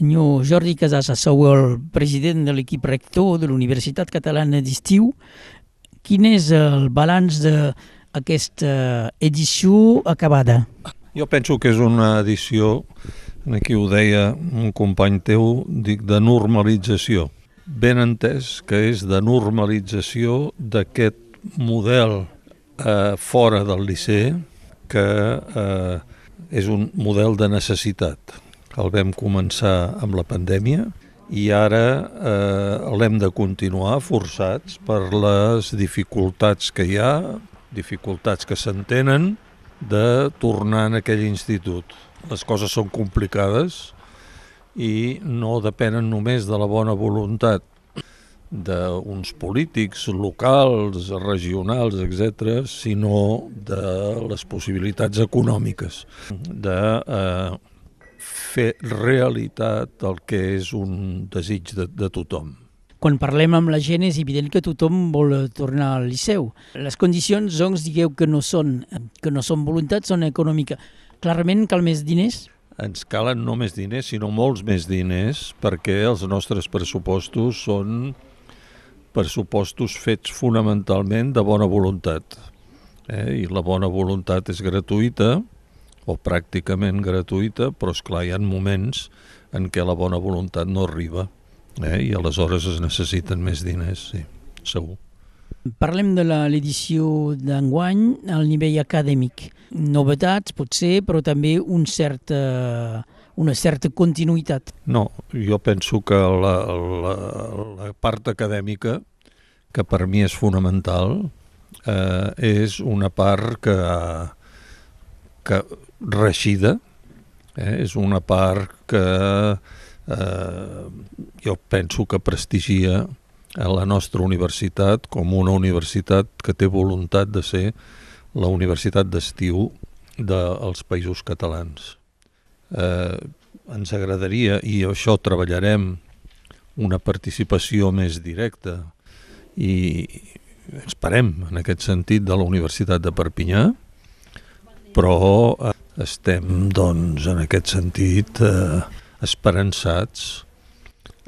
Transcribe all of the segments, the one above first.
Senyor Jordi Casas, sou el president de l'equip rector de l'Universitat Catalana d'Estiu. Quin és el balanç d'aquesta edició acabada? Jo penso que és una edició, aquí ho deia un company teu, dic, de normalització. Ben entès que és de normalització d'aquest model eh, fora del liceu que eh, és un model de necessitat. El vam començar amb la pandèmia i ara eh, l'hem de continuar forçats per les dificultats que hi ha, dificultats que s'entenen, de tornar en aquell institut. Les coses són complicades i no depenen només de la bona voluntat d'uns polítics locals, regionals, etc., sinó de les possibilitats econòmiques de eh, fer realitat el que és un desig de, de tothom. Quan parlem amb la gent és evident que tothom vol tornar al liceu. Les condicions, doncs, digueu que no són, que no són voluntats, són econòmiques. Clarament cal més diners? Ens calen no més diners, sinó molts més diners, perquè els nostres pressupostos són pressupostos fets fonamentalment de bona voluntat. Eh? I la bona voluntat és gratuïta, o pràcticament gratuïta, però és clar, hi ha moments en què la bona voluntat no arriba eh? i aleshores es necessiten més diners, sí, segur. Parlem de l'edició d'enguany al nivell acadèmic. Novetats, potser, però també un cert, uh, una certa continuïtat. No, jo penso que la, la, la part acadèmica, que per mi és fonamental, eh, és una part que, que reixida, eh, és una part que eh, jo penso que prestigia a la nostra universitat com una universitat que té voluntat de ser la universitat d'estiu dels països catalans. Eh, ens agradaria, i això treballarem, una participació més directa i esperem en aquest sentit de la Universitat de Perpinyà, però eh, estem doncs en aquest sentit eh, esperançats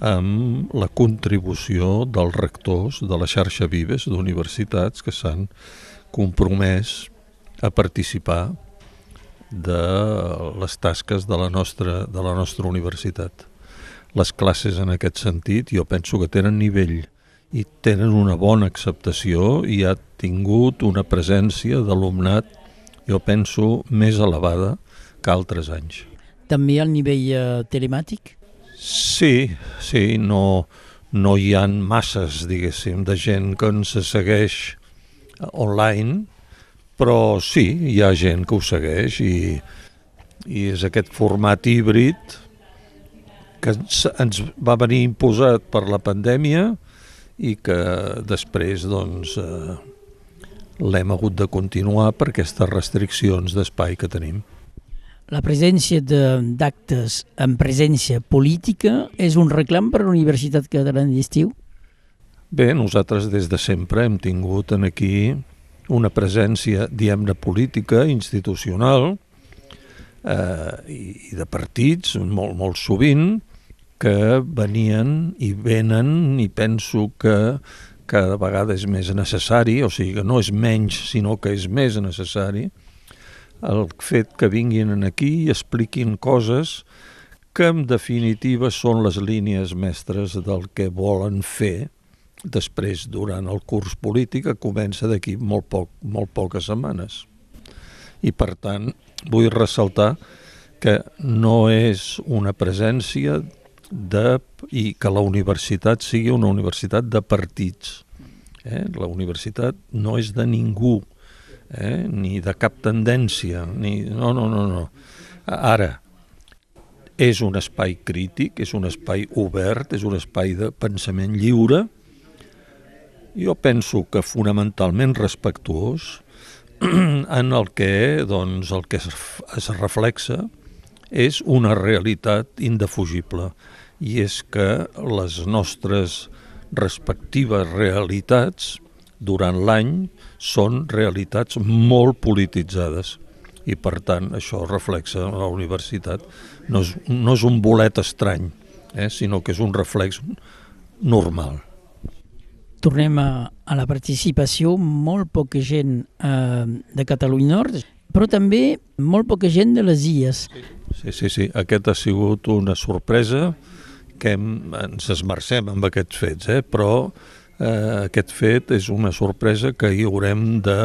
amb la contribució dels rectors de la xarxa Vives d'universitats que s'han compromès a participar de les tasques de la nostra, de la nostra universitat. Les classes en aquest sentit jo penso que tenen nivell i tenen una bona acceptació i ha tingut una presència d'alumnat, jo penso, més elevada que altres anys. També al nivell eh, telemàtic? Sí, sí, no, no hi ha masses, diguéssim, de gent que ens segueix online, però sí, hi ha gent que ho segueix i, i és aquest format híbrid que ens, ens va venir imposat per la pandèmia i que després doncs, eh, l'hem hagut de continuar per aquestes restriccions d'espai que tenim. La presència d'actes en presència política és un reclam per a la Universitat Catalana d'Estiu? Bé, nosaltres des de sempre hem tingut en aquí una presència, diem-ne, política, institucional eh, i de partits, molt, molt sovint, que venien i venen i penso que cada vegada és més necessari, o sigui que no és menys, sinó que és més necessari, el fet que vinguin aquí i expliquin coses que en definitiva són les línies mestres del que volen fer després durant el curs polític que comença d'aquí molt, poc, molt poques setmanes. I per tant vull ressaltar que no és una presència de, i que la universitat sigui una universitat de partits. Eh? La universitat no és de ningú, eh? ni de cap tendència, ni... no, no, no, no. Ara, és un espai crític, és un espai obert, és un espai de pensament lliure, jo penso que fonamentalment respectuós en el que, doncs, el que es, es reflexa és una realitat indefugible i és que les nostres respectives realitats durant l'any són realitats molt polititzades i per tant això reflexa la universitat no és, no és un bolet estrany eh, sinó que és un reflex normal. Tornem a, a la participació, molt poca gent eh, de Catalunya Nord, però també molt poca gent de les illes. Sí, sí, sí. Aquest ha sigut una sorpresa que ens esmercem amb aquests fets, eh? però eh, aquest fet és una sorpresa que hi haurem de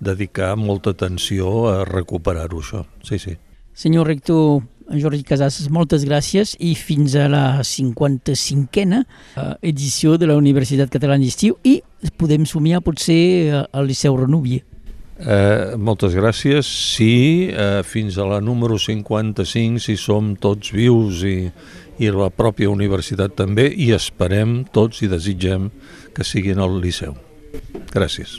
dedicar molta atenció a recuperar-ho, això. Sí, sí. Senyor rector Jordi Casas, moltes gràcies i fins a la 55a eh, edició de la Universitat Catalana d'Estiu i podem somiar potser eh, al Liceu Renúvia. Eh, moltes gràcies. Sí, eh, fins a la número 55, si som tots vius i, i la pròpia universitat també, i esperem tots i desitgem que siguin al Liceu. Gràcies.